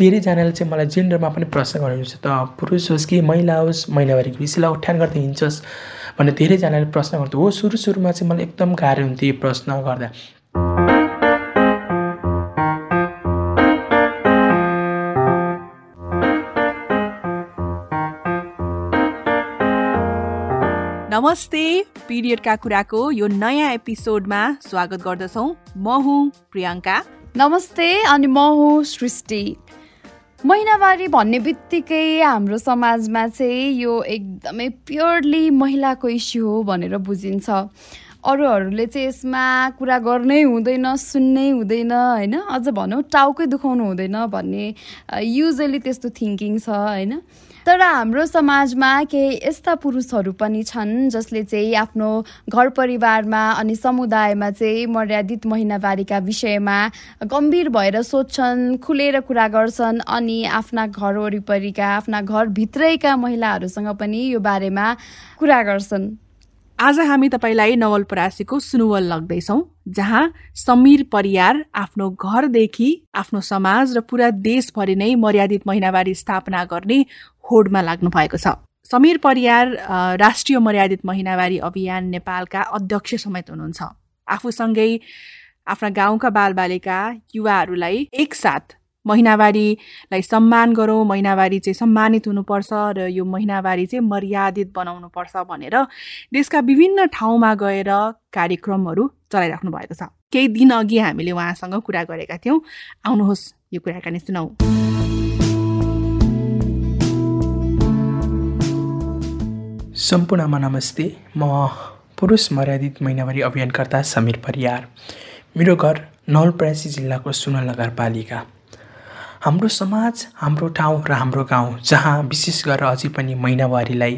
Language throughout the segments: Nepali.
धेरैजनाले चाहिँ मलाई जेन्डरमा पनि प्रश्न गर्नुहुन्छ त पुरुष होस् कि महिला होस् महिनावारीको विषयलाई उठान गर्दै हिँड्छस्? भनेर धेरैजनाले प्रश्न गर्थ्यो हो सुरु सुरुमा चाहिँ मलाई एकदम गाह्रो हुन्थ्यो यो प्रश्न गर्दा। नमस्ते पिरियडका कुराको यो नयाँ एपिसोडमा स्वागत गर्दछौँ। म हुँ प्रियङ्का। नमस्ते अनि म हुँ सृष्टि। महिनावारी भन्ने बित्तिकै हाम्रो समाजमा चाहिँ यो एकदमै प्योरली महिलाको इस्यु हो भनेर बुझिन्छ। अरूहरूले चाहिँ यसमा कुरा गर्नै हुँदैन सुन्नै हुँदैन होइन? अझ भनौँ टाउकै दुखाउनु हुँदैन भन्ने युजली त्यस्तो थिङ्किङ छ होइन? तर हाम्रो समाजमा केही यस्ता पुरुषहरू पनि छन् जसले चाहिँ आफ्नो घर परिवारमा अनि समुदायमा चाहिँ मर्यादित महिनावारीका विषयमा गम्भीर भएर सोध्छन् खुलेर कुरा गर्छन् अनि आफ्ना घर वरिपरिका आफ्ना घरभित्रैका महिलाहरूसँग पनि यो बारेमा कुरा गर्छन्। आज हामी तपाईँलाई नवलपरासीको सुनुवल लग्दैछौँ जहाँ समीर परियार आफ्नो घरदेखि आफ्नो समाज र पुरा देशभरि नै मर्यादित महिनावारी स्थापना गर्ने होडमा लाग्नु भएको छ। समीर परियार राष्ट्रिय मर्यादित महिनावारी अभियान नेपालका अध्यक्ष समेत हुनुहुन्छ। आफूसँगै आफ्ना गाउँका बालबालिका युवाहरूलाई एकसाथ महिनावारीलाई सम्मान गरौँ महिनावारी चाहिँ सम्मानित हुनुपर्छ र यो महिनावारी चाहिँ मर्यादित बनाउनुपर्छ भनेर देशका विभिन्न ठाउँमा गएर कार्यक्रमहरू चलाइराख्नु भएको छ। केही दिन अघि हामीले उहाँसँग कुरा गरेका थियौँ। आउनुहोस् यो कुराकानी सुनौ। सम्पूर्णमा नमस्ते। म पुरुष मर्यादित महिनावारी अभियानकर्ता समीर परियार। मेरो घर नवलपरासी जिल्लाको सुन नगरपालिका हाम्रो समाज हाम्रो ठाउँ र हाम्रो गाउँ जहाँ विशेष गरेर अझै पनि महिनावारीलाई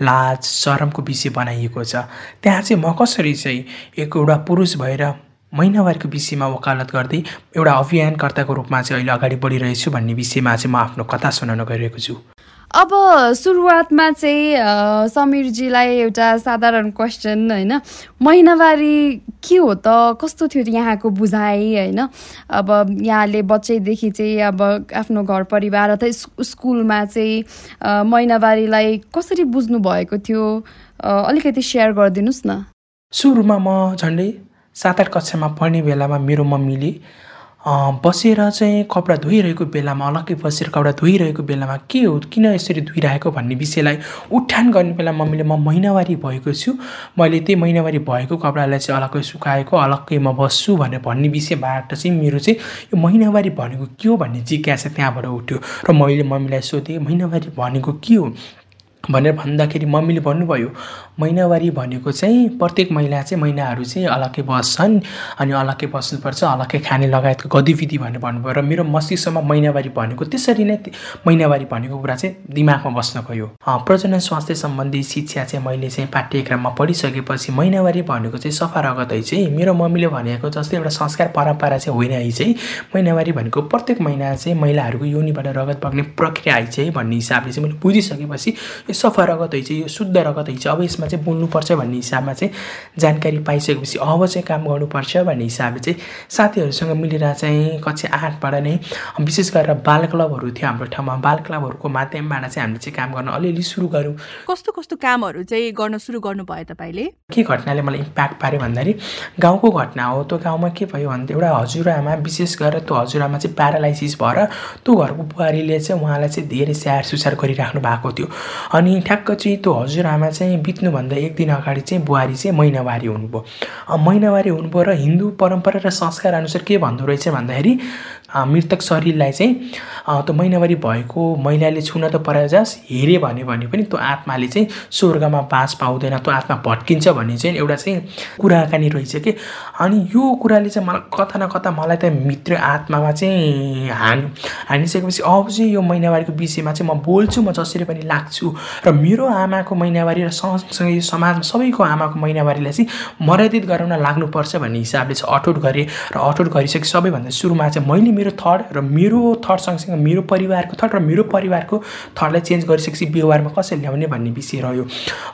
लाज शरमको विषय बनाइएको छ। त्यहाँ चाहिँ म कसरी चाहिँ एक एउटा पुरुष भएर महिनावारीको विषयमा वकालत गर्दै एउटा अभियानकर्ताको रूपमा चाहिँ अहिले अगाडि बढिरहेछु भन्ने विषयमा चाहिँ म आफ्नो कथा सुनाउन गइरहेको छु। अब सुरुवातमा चाहिँ समीरजीलाई एउटा साधारण क्वेसन होइन? महिनावारी के हो त? कस्तो थियो यहाँको बुझाइ होइन? अब यहाँले बच्चैदेखि चाहिँ अब आफ्नो घर परिवार अथवा स्कुलमा चाहिँ महिनावारीलाई कसरी बुझ्नु भएको थियो? अलिकति सेयर गरिदिनुहोस् न। सुरुमा म झन्डै सात आठ कक्षामा पढ्ने बेलामा मेरो मम्मीले बसेर चाहिँ कपडा धोइरहेको बेलामा अलग्गै बसेर कपडा धोइरहेको बेलामा के हो? किन यसरी धोइरहेको भन्ने विषयलाई उठान गर्ने बेला मम्मीले म महिनावारी भएको छु। मैले त्यही महिनावारी भएको कपडालाई चाहिँ अलग्गै सुकाएको अलग्गै म बस्छु भनेर भन्ने विषयबाट चाहिँ मेरो चाहिँ यो महिनावारी भनेको के हो भन्ने जिज्ञासा त्यहाँबाट उठ्यो। र मैले मम्मीलाई सोधेँ महिनावारी भनेको के हो? भनेर भन्दाखेरि मम्मीले भन्नुभयो महिनावारी भनेको चाहिँ प्रत्येक महिला चाहिँ महिनाहरू चाहिँ अलग्गै बस्छन् अनि अलग्गै बस्नुपर्छ अलग्गै खाने लगायतको गतिविधि भनेर भन्नुभयो र मेरो मस्तिष्कमा महिनावारी भनेको त्यसरी नै महिनावारी भनेको कुरा चाहिँ दिमागमा बस्न गयो। प्रजनन स्वास्थ्य सम्बन्धी शिक्षा चाहिँ मैले चाहिँ पाठ्यक्रममा पढिसकेपछि महिनावारी भनेको चाहिँ सफा रगतै चाहिँ मेरो मम्मीले भनेको जस्तै एउटा संस्कार परम्परा चाहिँ होइन है चाहिँ। महिनावारी भनेको प्रत्येक महिना चाहिँ महिलाहरूको योनिबाट रगत बग्ने प्रक्रिया है चाहिँ भन्ने हिसाबले चाहिँ मैले बुझिसकेपछि यो सफा रगत है चाहिँ यो शुद्ध रगत है चाहिँ अब यसमा चाहिँ बोल्नुपर्छ भन्ने हिसाबमा चाहिँ जानकारी पाइसकेपछि अब चाहिँ काम गर्नुपर्छ भन्ने हिसाबले चाहिँ साथीहरूसँग मिलेर चाहिँ कक्षा आठबाट नै विशेष गरेर बाल क्लबहरू थियो हाम्रो ठाउँमा। बाल क्लबहरूको माध्यमबाट चाहिँ हामीले चाहिँ काम गर्न अलिअलि सुरु गऱ्यौँ। कस्तो कस्तो कामहरू चाहिँ गर्न सुरु गर्नुभयो तपाईँले? के घटनाले मलाई इम्प्याक्ट पार्यो भन्दाखेरि गाउँको घटना हो त्यो गाउँमा के भयो भने एउटा हजुरआमा विशेष गरेर त्यो हजुरआमा चाहिँ प्यारालाइसिस भएर त्यो घरको बुहारीले चाहिँ उहाँलाई चाहिँ धेरै स्याहार सुसार गरिराख्नु भएको थियो। अनि ठ्याक्क चाहिँ त्यो हजुरआमा चाहिँ बित्नुभन्दा एक दिन अगाडि चाहिँ बुहारी चाहिँ महिनावारी हुनुभयो। महिनावारी हुनुभयो र हिन्दू परम्परा र संस्कार अनुसार के भन्दो रहेछ भन्दाखेरि मृतक शरीरलाई चाहिँ त्यो महिनावारी भएको महिलाले छुन त पराजास हेऱ्यो भने भने पनि त्यो आत्माले चाहिँ स्वर्गमा बाँच पाउँदैन त्यो आत्मा भट्किन्छ भन्ने चाहिँ एउटा चाहिँ कुराकानी रहेछ कि? अनि यो कुराले चाहिँ मलाई कता न कता मलाई त मित्र आत्मामा चाहिँ हानि हानिसकेपछि अब चाहिँ यो महिनावारीको विषयमा चाहिँ म बोल्छु म जसरी पनि लाग्छु। र मेरो आमाको महिनावारी र सँगसँगै यो समाजमा सबैको आमाको महिनावारीलाई चाहिँ मर्यादित गराउन लाग्नुपर्छ भन्ने हिसाबले चाहिँ अठोट गरेँ। र अठोट गरिसके सबैभन्दा सुरुमा चाहिँ मैले मेरो थट र मेरो थट सँगसँगै मेरो परिवारको थट र मेरो परिवारको थटलाई चेन्ज गरिसकेपछि व्यवहारमा कसरी ल्याउने भन्ने विषय रह्यो।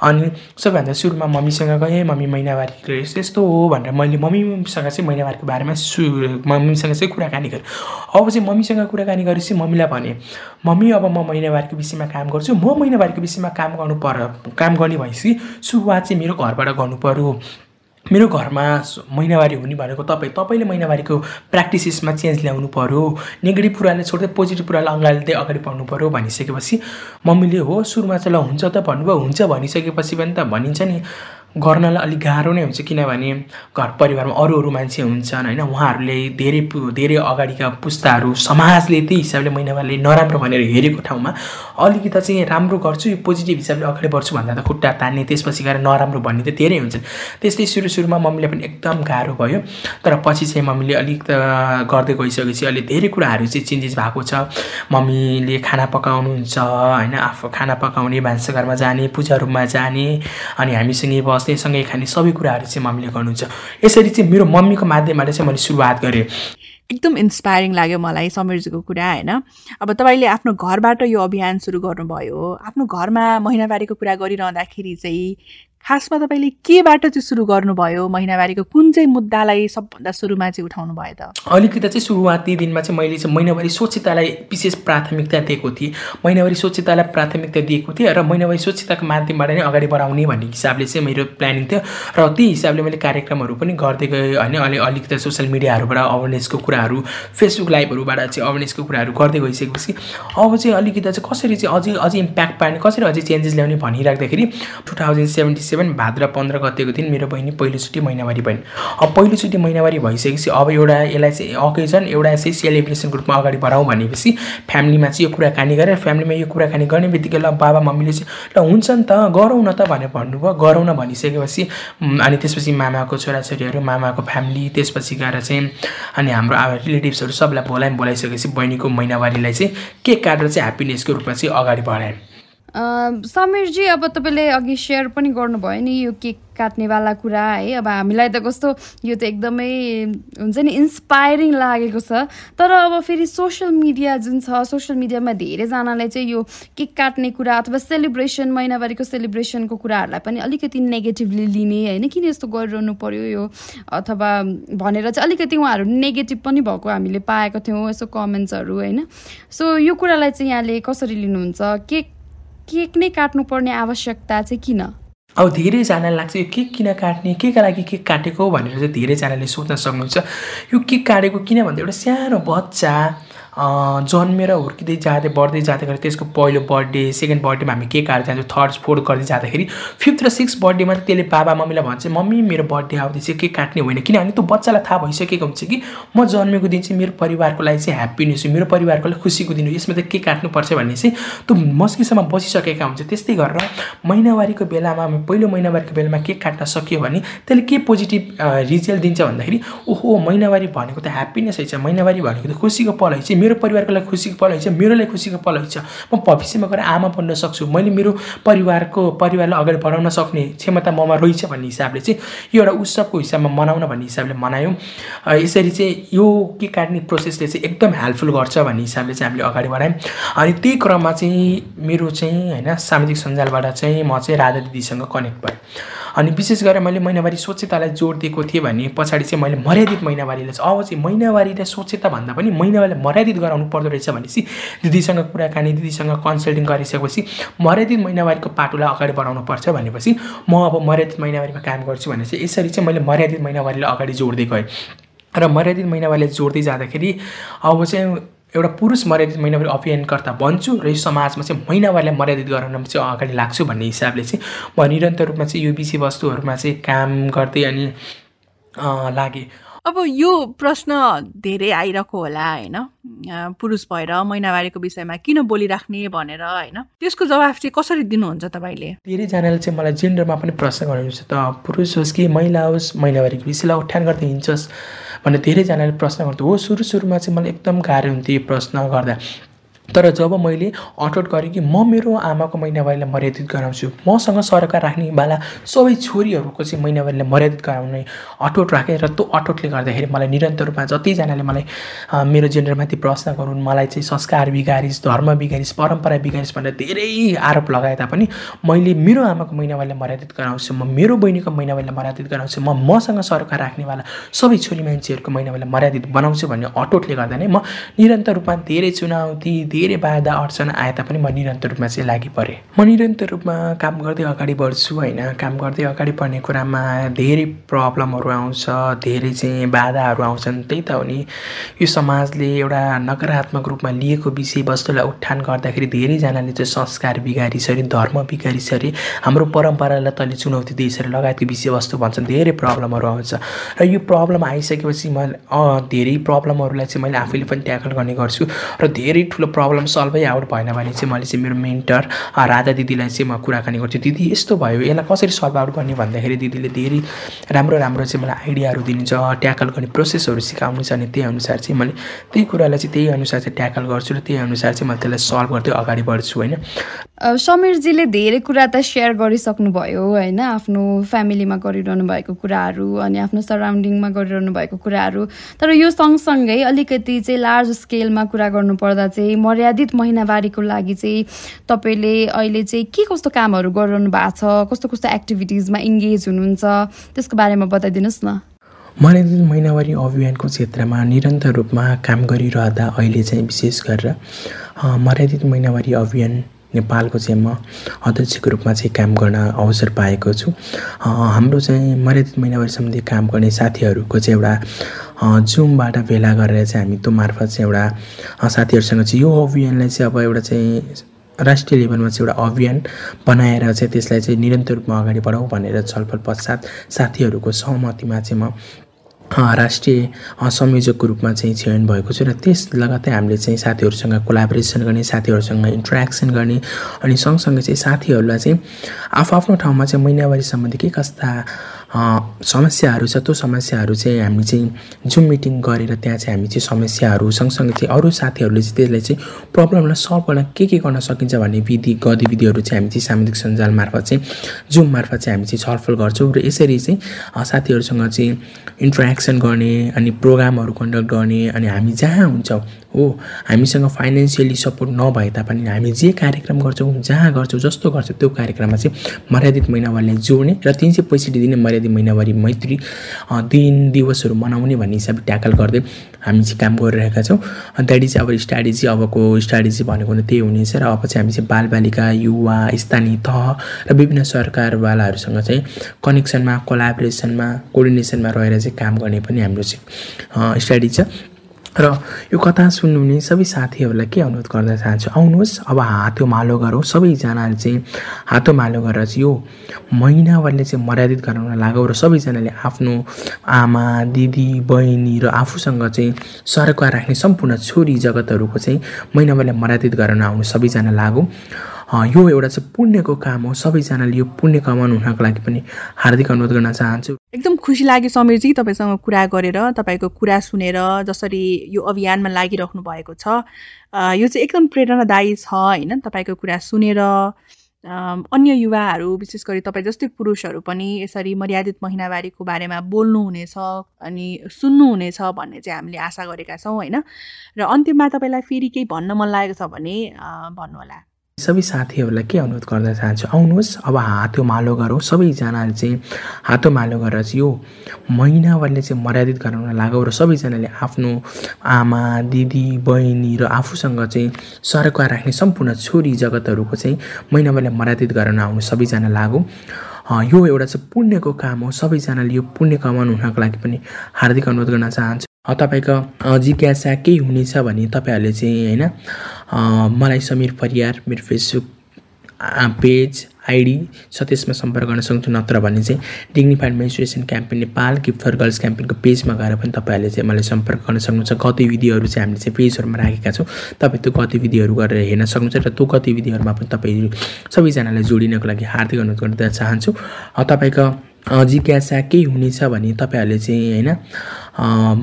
अनि सबैभन्दा सुरुमा मम्मीसँग गएँ मम्मी महिनावारी यस्तो यस्तो हो भनेर मैले मम्मीसँग चाहिँ महिनावारीको बारेमा सु मम्मीसँग चाहिँ कुराकानी गरेँ। अब चाहिँ मम्मीसँग कुराकानी गरेपछि मम्मीलाई भने मम्मी अब म महिनावारीको विषयमा काम गर्छु। म महिनावारीको विषयमा काम गर्नु पर काम गर्ने भएपछि सुरुवात चाहिँ मेरो घरबाट गर्नु पऱ्यो मेरो घरमा महिनावारी हुने भनेको तपाईँ तपाईँले महिनावारीको प्र्याक्टिसेसमा चेन्ज ल्याउनु पऱ्यो नेगेटिभ कुराले छोड्दै पोजिटिभ कुरालाई अँगाल्दै अगाडि बढ्नु पऱ्यो भनिसकेपछि मम्मीले हो सुरुमा चाहिँ ल हुन्छ त भन्नुभयो हुन्छ भनिसकेपछि पनि त भनिन्छ नि। गर्नलाई अलिक गाह्रो नै हुन्छ किनभने घर परिवारमा अरू अरू मान्छे हुन्छन् होइन? उहाँहरूले धेरै धेरै अगाडिका पुस्ताहरू समाजले त्यही हिसाबले महिनावारले नराम्रो भनेर हेरेको ठाउँमा अलिकति चाहिँ राम्रो गर्छु यो पोजिटिभ हिसाबले अगाडि बढ्छु भन्दा त खुट्टा तान्ने त्यसपछि गएर नराम्रो भन्ने त धेरै हुन्छन्। त्यस्तै सुरु सुरुमा मम्मीले पनि एकदम गाह्रो भयो तर पछि चाहिँ मम्मीले अलिक गर्दै गइसकेपछि अहिले धेरै कुराहरू चाहिँ चेन्जेस भएको छ। मम्मीले खाना पकाउनुहुन्छ होइन? आफू खाना पकाउने भान्साघरमा जाने पूजा रुममा जाने अनि हामीसँगै सँगै खाने सबै कुराहरू चाहिँ मम्मीले गर्नुहुन्छ। यसरी चाहिँ मेरो मम्मीको माध्यमबाट चाहिँ मैले सुरुवात गरेँ। एकदम इन्सपायरिङ लाग्यो मलाई समीरजीको कुरा होइन? अब तपाईँले आफ्नो घरबाट यो अभियान सुरु गर्नुभयो। आफ्नो घरमा महिनावारीको कुरा गरिरहँदाखेरि चाहिँ खासमा तपाईँले केबाट चाहिँ सुरु गर्नुभयो? महिनावारीको कुन चाहिँ मुद्दालाई सबभन्दा सुरुमा चाहिँ उठाउनु भयो त? अलिकति चाहिँ सुरुवाती दिनमा चाहिँ मैले चाहिँ महिनावारी स्वच्छतालाई विशेष प्राथमिकता दिएको थिएँ। महिनावारी स्वच्छतालाई प्राथमिकता दिएको थिएँ र महिनावारी स्वच्छताको माध्यमबाट नै अगाडि बढाउने भन्ने हिसाबले चाहिँ मेरो प्लानिङ थियो र त्यही हिसाबले मैले कार्यक्रमहरू पनि गर्दै गएँ होइन। अलि अलिकति सोसियल मिडियाहरूबाट अवेरनेसको कुराहरू फेसबुक लाइभहरूबाट चाहिँ अवेरनेसको कुराहरू गर्दै गइसकेपछि अब चाहिँ अलिकति चाहिँ कसरी चाहिँ अझै अझै इम्प्याक्ट पार्ने कसरी अझै चेन्जेस ल्याउने भनिराख्दाखेरि two thousand seventy seven Bhadra पन्ध्र गतेको दिन मेरो बहिनी पहिलोचोटि महिनावारी भइन्। अब पहिलोचोटि महिनावारी भइसकेपछि अब एउटा यसलाई चाहिँ अकेजन एउटा चाहिँ सेलिब्रेसन ग्रुपमा अगाडि बढाउँ भनेपछि फ्यामिलीमा चाहिँ यो कुराकानी गरेर फ्यामिलीमा यो कुराकानी गर्ने बित्तिकै ल बाबा मम्मीले चाहिँ ल हुन्छ नि त गरौँ न त भनेर भन्नुभयो। गरौँ न भनिसकेपछि अनि त्यसपछि मामाको छोराछोरीहरू मामाको फ्यामिली त्यसपछि गएर चाहिँ अनि हाम्रो रिलेटिभ्सहरू सबलाई बोलायौँ बोलाइसकेपछि बहिनीको महिनावारीलाई चाहिँ केक काटेर चाहिँ ह्याप्पिनेसको रूपमा चाहिँ अगाडि बढायौँ समीरजी अब तपाईँले अघि सेयर पनि गर्नुभयो नि यो केक काट्नेवाला कुरा है। अब हामीलाई त कस्तो यो त एकदमै हुन्छ नि इन्सपायरिङ लागेको छ। तर अब फेरि सोसियल मिडिया जुन छ सोसियल मिडियामा धेरैजनाले चाहिँ यो केक काट्ने कुरा अथवा सेलिब्रेसन महिनावारीको सेलिब्रेसनको कुराहरूलाई पनि अलिकति नेगेटिभली लिने होइन? किन यस्तो गरिरहनु पर्यो यो? अथवा भनेर चाहिँ अलिकति उहाँहरू नेगेटिभ पनि भएको हामीले पाएको थियौँ यसो कमेन्ट्सहरू होइन? सो यो कुरालाई चाहिँ यहाँले कसरी लिनुहुन्छ? केक केक नै काट्नुपर्ने आवश्यकता चाहिँ किन? अब धेरैजनालाई लाग्छ यो केक किन काट्ने? केका लागि केक काटेको भनेर चाहिँ धेरैजनाले सोध्न सक्नुहुन्छ। यो केक काटेको किन भन्दा एउटा सानो बच्चा जन्मेर हुर्किँदै जाँदै बढ्दै जाँदाखेरि त्यसको पहिलो बर्थडे सेकेन्ड बर्थडेमा हामी केक काटेर जान्छौँ थर्ड फोर्थ गर्दै जाँदाखेरि फिफ्थ र सिक्स बर्थडेमा त त्यसले बाबा मम्मीलाई भन्छ मम्मी मेरो बर्थडे आउँदैछ केक काट्ने होइन। किनभने त्यो बच्चालाई थाहा भइसकेको हुन्छ कि म जन्मेको दिन चाहिँ मेरो परिवारको लागि चाहिँ ह्याप्पिनेस हो मेरो परिवारको लागि खुसीको दिन हो यसमा त केक काट्नुपर्छ भन्ने चाहिँ त्यो मस्किसम्म बसिसकेका हुन्छ। त्यस्तै गरेर महिनावारीको बेलामा पहिलो महिनावारीको बेलामा केक काट्न सकियो भने त्यसले के पोजिटिभ रिजल्ट दिन्छ भन्दाखेरि ओहो महिनावारी भनेको त ह्याप्पिनेस है छ महिनावारी भनेको त खुसीको पल है मेरो परिवारको लागि खुसीको पल है मेरो लागि खुसीको पल है म भविष्यमा गएर आमा बन्न सक्छु। मैले मेरो परिवारको परिवारलाई अगाडि बढाउन सक्ने क्षमता ममा रहेछ भन्ने हिसाबले चाहिँ यो एउटा उत्सवको हिसाबमा मनाउन भन्ने हिसाबले मनायौँ। यसरी चाहिँ यो केक काट्ने प्रोसेसले चाहिँ एकदम हेल्पफुल गर्छ भन्ने हिसाबले चाहिँ हामीले अगाडि बढायौँ। अनि त्यही क्रममा चाहिँ मेरो चाहिँ होइन सामाजिक सञ्जालबाट चाहिँ म चाहिँ राधा दिदीसँग कनेक्ट भएँ। अनि विशेष गरेर मैले महिनावारी स्वच्छतालाई जोड दिएको थिएँ भने पछाडि चाहिँ मैले मर्यादित महिनावारीलाई चाहिँ अब चाहिँ स्वच्छता भन्दा पनि महिनावारीलाई मर्यादित गराउनु पर्दो रहेछ भनेपछि दिदीसँग कुराकानी दिदीसँग कन्सल्टिङ गरिसकेपछि मर्यादित महिनावारीको पाटोलाई अगाडि बढाउनु पर्छ भनेपछि म अब मर्यादित महिनावारीमा काम गर्छु भने चाहिँ यसरी चाहिँ मैले मर्यादित महिनावारीलाई अगाडि जोड्दै गएँ। र मर्यादित महिनावारीलाई जोड्दै जाँदाखेरि अब चाहिँ एउटा पुरुष मर्यादित महिनावारी अभियानकर्ता बन्छु र यो समाजमा चाहिँ महिनावारीलाई मर्यादित गराउन चाहिँ अगाडि लाग्छु भन्ने हिसाबले चाहिँ म निरन्तर रूपमा चाहिँ यो विषयवस्तुहरूमा चाहिँ काम गर्दै अनि लागेँ। अब यो प्रश्न धेरै आइरहेको होला होइन? पुरुष भएर महिनावारीको विषयमा किन बोलिराख्ने भनेर होइन? त्यसको जवाफ चाहिँ कसरी दिनुहुन्छ तपाईँले? धेरैजनाले चाहिँ मलाई जेन्डरमा पनि प्रश्न गर्नुहुन्छ त पुरुष होस् कि महिला होस् महिनावारीको विषयलाई उठान गर्दै हिँड्छस्। भनेर धेरैजनाले प्रश्न गर्थ्यो हो सुरु सुरुमा चाहिँ मलाई एकदम गाह्रो हुन्थ्यो यो प्रश्न गर्दा। तर जब मैले अठोट गरेँ कि म मेरो आमाको महिनावारीलाई मर्यादित गराउँछु मसँग सरकार राख्नेवाला सबै छोरीहरूको चाहिँ महिनावारीलाई मर्यादित गराउने अठोट राखेँ र त्यो अठोटले गर्दाखेरि मलाई निरन्तर रूपमा जतिजनाले मलाई मेरो जेन्डरमाथि प्रश्न गरून् मलाई चाहिँ संस्कार बिगारिस् धर्म बिगारिस् परम्परा बिगारिस् भनेर धेरै आरोप लगाए तापनि मैले मेरो आमाको महिनावारीलाई मर्यादित गराउँछु म मेरो बहिनीको महिनावारीलाई मर्यादित गराउँछु म मसँग सरकार राख्नेवाला सबै छोरी मान्छेहरूको महिनावारीलाई मर्यादित बनाउँछु भन्ने अटोटले गर्दा नै म निरन्तर रूपमा धेरै चुनौती धेरै बाधा अडचन आए तापनि म निरन्तर रूपमा चाहिँ लागि परेँ म निरन्तर रूपमा काम गर्दै अगाडि बढ्छु होइन। काम गर्दै अगाडि बढ्ने कुरामा धेरै प्रब्लमहरू आउँछ धेरै चाहिँ बाधाहरू आउँछन्। त्यही त हो नि। यो समाजले एउटा नकारात्मक रूपमा लिएको विषयवस्तुलाई उठान गर्दाखेरि धेरैजनाले चाहिँ संस्कार बिगारिसरी धर्म बिगारिसरी हाम्रो परम्परालाई तैँले चुनौती दिइसरी लगायतको विषयवस्तु भन्छन्। धेरै प्रब्लमहरू आउँछ। र यो प्रब्लम आइसकेपछि मैले धेरै प्रब्लमहरूलाई चाहिँ मैले आफैले पनि ट्याकल गर्ने गर्छु। र धेरै ठुलो प्रब्लम सल्भै आउट भएन भने चाहिँ मैले चाहिँ मेरो मेन्टर राधा दिदीलाई चाहिँ म कुराकानी गर्छु। दिदी यस्तो भयो यसलाई कसरी सल्भ आउट गर्ने भन्दाखेरि दिदीले धेरै राम्रो राम्रो चाहिँ मलाई आइडियाहरू दिनुहुन्छ ट्याकल गर्ने प्रोसेसहरू सिकाउनु छ अनि त्यही अनुसार चाहिँ मैले त्यही कुरालाई चाहिँ त्यही अनुसार चाहिँ ट्याकल गर्छु र त्यही अनुसार चाहिँ मैले त्यसलाई सल्भ गर्दै अगाडि बढ्छु होइन। समीरजीले धेरै कुरा त सेयर गरिसक्नुभयो होइन? आफ्नो फ्यामिलीमा गरिरहनु भएको कुराहरू अनि आफ्नो सराउन्डिङमा गरिरहनु भएको कुराहरू। तर यो सँगसँगै अलिकति चाहिँ लार्ज स्केलमा कुरा गर्नुपर्दा चाहिँ मर्यादित महिनावारीको लागि चाहिँ तपाईँले अहिले चाहिँ के कस्तो कामहरू गरिरहनु भएको छ? कस्तो कस्तो एक्टिभिटिजमा इङ्गेज हुनुहुन्छ? त्यसको बारेमा बताइदिनुहोस् न। मर्यादित महिनावारी अभियानको क्षेत्रमा निरन्तर रूपमा काम गरिरहँदा अहिले चाहिँ विशेष गरेर मर्यादित महिनावारी अभियान नेपालको चाहिँ म अध्यक्षको रूपमा चाहिँ काम गर्न अवसर पाएको छु। हाम्रो चाहिँ मर्यादित महिनावारी सम्बन्धी काम गर्ने साथीहरूको चाहिँ एउटा जुमबाट भेला गरेर चाहिँ हामी त्यो मार्फत चाहिँ एउटा साथीहरूसँग चाहिँ यो अभियानलाई चाहिँ अब एउटा चाहिँ राष्ट्रिय लेभलमा चाहिँ एउटा अभियान बनाएर चाहिँ त्यसलाई चाहिँ निरन्तर रूपमा अगाडि बढाउँ भनेर छलफल पश्चात साथीहरूको सहमतिमा चाहिँ म राष्ट्रिय संयोजकको रूपमा चाहिँ चयन भएको छु र त्यस लगतै हामीले चाहिँ साथीहरूसँग कोलाबोरेसन गर्ने साथीहरूसँग इन्ट्रेक्सन गर्ने अनि सँगसँगै चाहिँ साथीहरूलाई चाहिँ आफ्नो ठाउँमा चाहिँ महिनावारी सम्बन्धी के कस्ता समस्याहरू छ त्यो समस्याहरू चाहिँ हामी चाहिँ जुम मिटिङ गरेर त्यहाँ चाहिँ हामी चाहिँ समस्याहरू सँगसँगै चाहिँ अरू साथीहरूले चाहिँ त्यसलाई चाहिँ प्रब्लमलाई सल्भ गर्न के के गर्न सकिन्छ भन्ने विधि गतिविधिहरू चाहिँ हामी चाहिँ सामाजिक सञ्जाल मार्फत चाहिँ जुम मार्फत चाहिँ हामी चाहिँ छलफल गर्छौँ र यसरी चाहिँ साथीहरूसँग चाहिँ इन्ट्रेक्सन गर्ने अनि प्रोग्रामहरू कन्डक्ट गर्ने अनि हामी जहाँ हुन्छौँ हो हामीसँग फाइनेन्सियली सपोर्ट नभए तापनि हामी जे कार्यक्रम गर्छौँ जहाँ गर्छौँ जस्तो गर्छौँ त्यो कार्यक्रममा चाहिँ मर्यादित महिनावारीलाई जोड्ने र तिन सय पैँसठी दिने मर्यादित महिनावारी मैत्री दिन दिवसहरू मनाउने भन्ने हिसाबले ट्याकल गर्दै हामी चाहिँ काम गरिरहेका छौँ। द्याट इज अब स्ट्राटेजी अबको स्ट्राटेजी भनेको नै त्यही हुनेछ र अब चाहिँ हामी चाहिँ बालबालिका युवा स्थानीय तह र विभिन्न सरकारवालाहरूसँग चाहिँ कनेक्सनमा कोलाबोरेसनमा कोर्डिनेसनमा रहेर चाहिँ काम गर्ने पनि हाम्रो चाहिँ स्ट्राटेजी छ। र यो कथा सुन्नुहुने सबै साथीहरूलाई के अनुरोध गर्न चाहन्छु आउनुहोस् अब हातो मालो गरौँ। सबैजनाले चाहिँ हातो मालो गरेर चाहिँ यो महिनावारले चाहिँ मर्यादित गराउन लागौँ र सबैजनाले आफ्नो आमा दिदी बहिनी र आफूसँग चाहिँ सरकार राख्ने सम्पूर्ण छोरी जगतहरूको चाहिँ महिनावारले मर्यादित गराउन आउनु सबैजना लागौँ। यो एउटा चाहिँ पुण्यको काम हो। सबैजनाले यो पुण्य कमाउनु हुनको लागि पनि हार्दिक अनुरोध गर्न चाहन्छु। एकदम खुसी लाग्यो समीरजी तपाईँसँग कुरा गरेर तपाईँको कुरा सुनेर जसरी यो अभियानमा लागिराख्नु भएको छ। यो चाहिँ एकदम प्रेरणादायी छ होइन? तपाईँको कुरा सुनेर अन्य युवाहरू विशेष गरी तपाईँ जस्तै पुरुषहरू पनि यसरी मर्यादित महिनावारीको बारेमा बोल्नुहुनेछ अनि सुन्नुहुनेछ भन्ने चाहिँ हामीले आशा गरेका छौँ होइन? र अन्तिममा तपाईँलाई फेरि केही भन्न मन लागेको छ भने भन्नुहोला। सबै साथीहरूलाई के अनुरोध गर्न चाहन्छु? आउनुहोस् अब हातो मालो गरौँ। सबैजनाले चाहिँ हातो मालो गरेर चाहिँ यो महिनावारले चाहिँ मर्यादित गराउन लागौँ र सबैजनाले आफ्नो आमा दिदी बहिनी र आफूसँग चाहिँ सरकार राख्ने सम्पूर्ण छोरी जगतहरूको चाहिँ महिनावारले मर्यादित गराउन आउनु सबैजना लागौँ। यो एउटा चाहिँ पुण्यको काम हो। सबैजनाले यो पुण्य कमाउनु हुनको लागि पनि हार्दिक अनुरोध गर्न चाहन्छु। तपाईँको जिज्ञासा केही हुनेछ भने तपाईँहरूले चाहिँ होइन मलाई समीर परियार मेरो फेसबुक पेज आइडी छ त्यसमा सम्पर्क गर्न सक्छु नत्र भने चाहिँ dignified menstruation campaign Nepal gift for girls क्याम्पेनको पेजमा गएर पनि तपाईँहरूले चाहिँ मलाई सम्पर्क गर्न सक्नुहुन्छ। गतिविधिहरू चाहिँ हामीले चाहिँ पेजहरूमा राखेका छौँ। तपाईँ त्यो गतिविधिहरू गरेर हेर्न सक्नुहुन्छ र त्यो गतिविधिहरूमा पनि तपाईँ सबैजनालाई जोडिनको लागि हार्दिक अनुरोध गर्न चाहन्छु। तपाईँको जिज्ञासा केही हुनेछ भने तपाईँहरूले चाहिँ होइन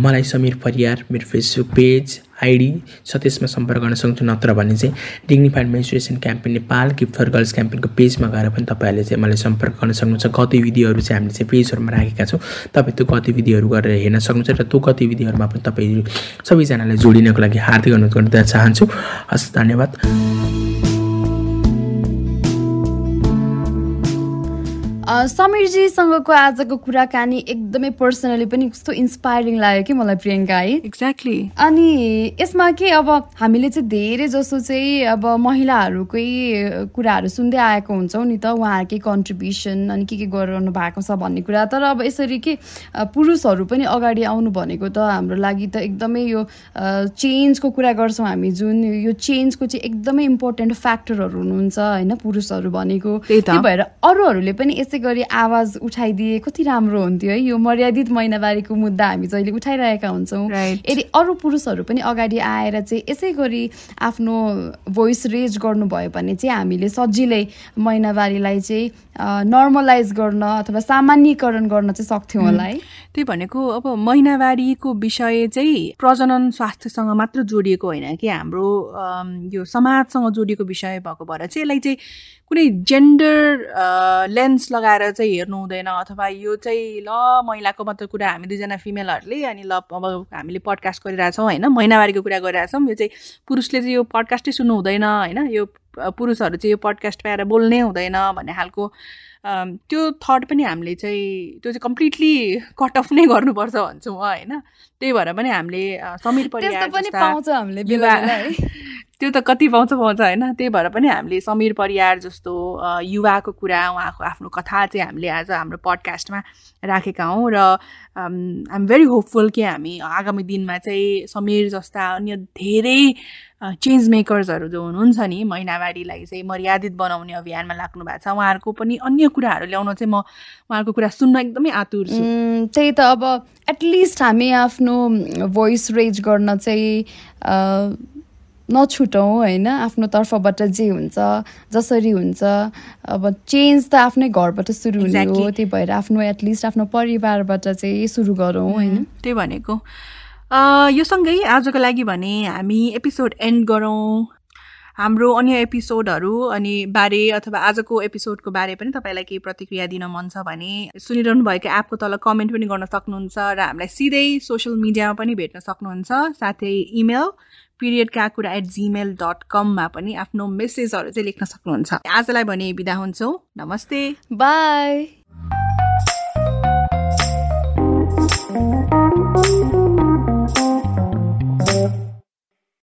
मलाई समीर परियार मेरो फेसबुक पेज आइडी छ त्यसमा सम्पर्क गर्न सक्नुहुन्छ नत्र भने चाहिँ dignified menstruation campaign Nepal gift for girls क्याम्पेनको पेजमा गएर पनि तपाईँहरूले चाहिँ मलाई सम्पर्क गर्न सक्नुहुन्छ। गतिविधिहरू चाहिँ हामीले चाहिँ पेजहरूमा राखेका छौँ। तपाईँ त्यो गतिविधिहरू गरेर हेर्न सक्नुहुन्छ र त्यो गतिविधिहरूमा पनि तपाईँ सबैजनालाई जोडिनको लागि हार्दिक अनुरोध गर्न चाहन्छु। हस् धन्यवाद। समीरजीसँगको आजको कुराकानी एकदमै पर्सनली पनि कस्तो इन्सपायरिङ लाग्यो कि मलाई प्रियङ्का है? एक्ज्याक्टली अनि यसमा के अब हामीले चाहिँ धेरै जसो चाहिँ अब महिलाहरूकै कुराहरू सुन्दै आएको हुन्छौँ नि त उहाँहरूकै कन्ट्रिब्युसन अनि के के गरिरहनु भएको छ भन्ने कुरा। तर अब यसरी के पुरुषहरू पनि अगाडि आउनु भनेको त हाम्रो लागि त एकदमै यो चेन्जको कुरा गर्छौँ हामी। जुन यो चेन्जको चाहिँ एकदमै इम्पोर्टेन्ट फ्याक्टरहरू हुनुहुन्छ होइन पुरुषहरू भनेको। त्यही भएर अरूहरूले पनि यसै यसै गरी आवाज उठाइदिए कति राम्रो हुन्थ्यो है। यो मर्यादित महिनावारीको मुद्दा हामी जहिले उठाइरहेका हुन्छौँ। यदि अरू पुरुषहरू पनि अगाडि आएर चाहिँ यसै गरी आफ्नो भोइस रेज गर्नुभयो भने चाहिँ हामीले सजिलै महिनावारीलाई चाहिँ नर्मलाइज गर्न अथवा सामान्यकरण गर्न चाहिँ सक्थ्यौँ होला है। त्यही भनेको अब महिनावारीको विषय चाहिँ प्रजनन स्वास्थ्यसँग मात्र जोडिएको होइन कि हाम्रो यो समाजसँग जोडिएको विषय भएको भएर चाहिँ यसलाई चाहिँ कुनै जेन्डर लेन्स लगाएर चाहिँ हेर्नु हुँदैन अथवा यो चाहिँ ल महिलाको मात्र कुरा हामी दुईजना फिमेलहरूले अनि ल अब हामीले पडकास्ट गरिरहेछौँ होइन? महिनावारीको कुरा गरिरहेछौँ यो चाहिँ पुरुषले चाहिँ यो पडकास्टै सुन्नु हुँदैन होइन? यो पुरुषहरू चाहिँ यो पडकास्ट पाएर बोल्नै हुँदैन भन्ने खालको त्यो थट पनि हामीले चाहिँ त्यो चाहिँ कम्प्लिटली कट अफ नै गर्नुपर्छ भन्छौँ होइन? त्यही भएर पनि हामीले समीर परिवार त्यो त कति पाउँछ पाउँछ होइन? त्यही भएर पनि हामीले समीर परियार जस्तो युवाको कुरा उहाँको आफ्नो कथा चाहिँ हामीले आज हाम्रो पडकास्टमा राखेका हौँ र आइएम भेरी होपफुल कि हामी आगामी दिनमा चाहिँ समीर जस्ता अन्य धेरै चेन्ज मेकर्सहरू जो हुनुहुन्छ नि महिनावारीलाई चाहिँ मर्यादित बनाउने अभियानमा लाग्नु भएको छ। उहाँहरूको पनि अन्य कुराहरू ल्याउन चाहिँ म उहाँहरूको कुरा सुन्न एकदमै आतुर छु। त्यही त अब एटलिस्ट हामी आफ्नो भोइस रेज गर्न चाहिँ नछुटौँ होइन। आफ्नो तर्फबाट जे हुन्छ जसरी हुन्छ अब चेन्ज त आफ्नै घरबाट सुरु हुने हो। त्यही भएर आफ्नो एटलिस्ट आफ्नो परिवारबाट चाहिँ सुरु गरौँ होइन। त्यही भनेको। यो सँगै आजको लागि भने हामी एपिसोड एन्ड गरौँ। हाम्रो अन्य एपिसोडहरू अनि बारे अथवा आजको एपिसोडको बारे पनि तपाईँलाई केही प्रतिक्रिया दिन मन छ भने सुनिरहनु भएको एपको तल कमेन्ट पनि गर्न सक्नुहुन्छ र हामीलाई सिधै सोसियल मिडियामा पनि भेट्न सक्नुहुन्छ। साथै इमेल पिरियडका कुरा एट जिमेल डट कममा पनि आफ्नो मेसेजहरू चाहिँ लेख्न सक्नुहुन्छ। आजलाई भने बिदा हुन्छौँ। नमस्ते। Bye Thank you.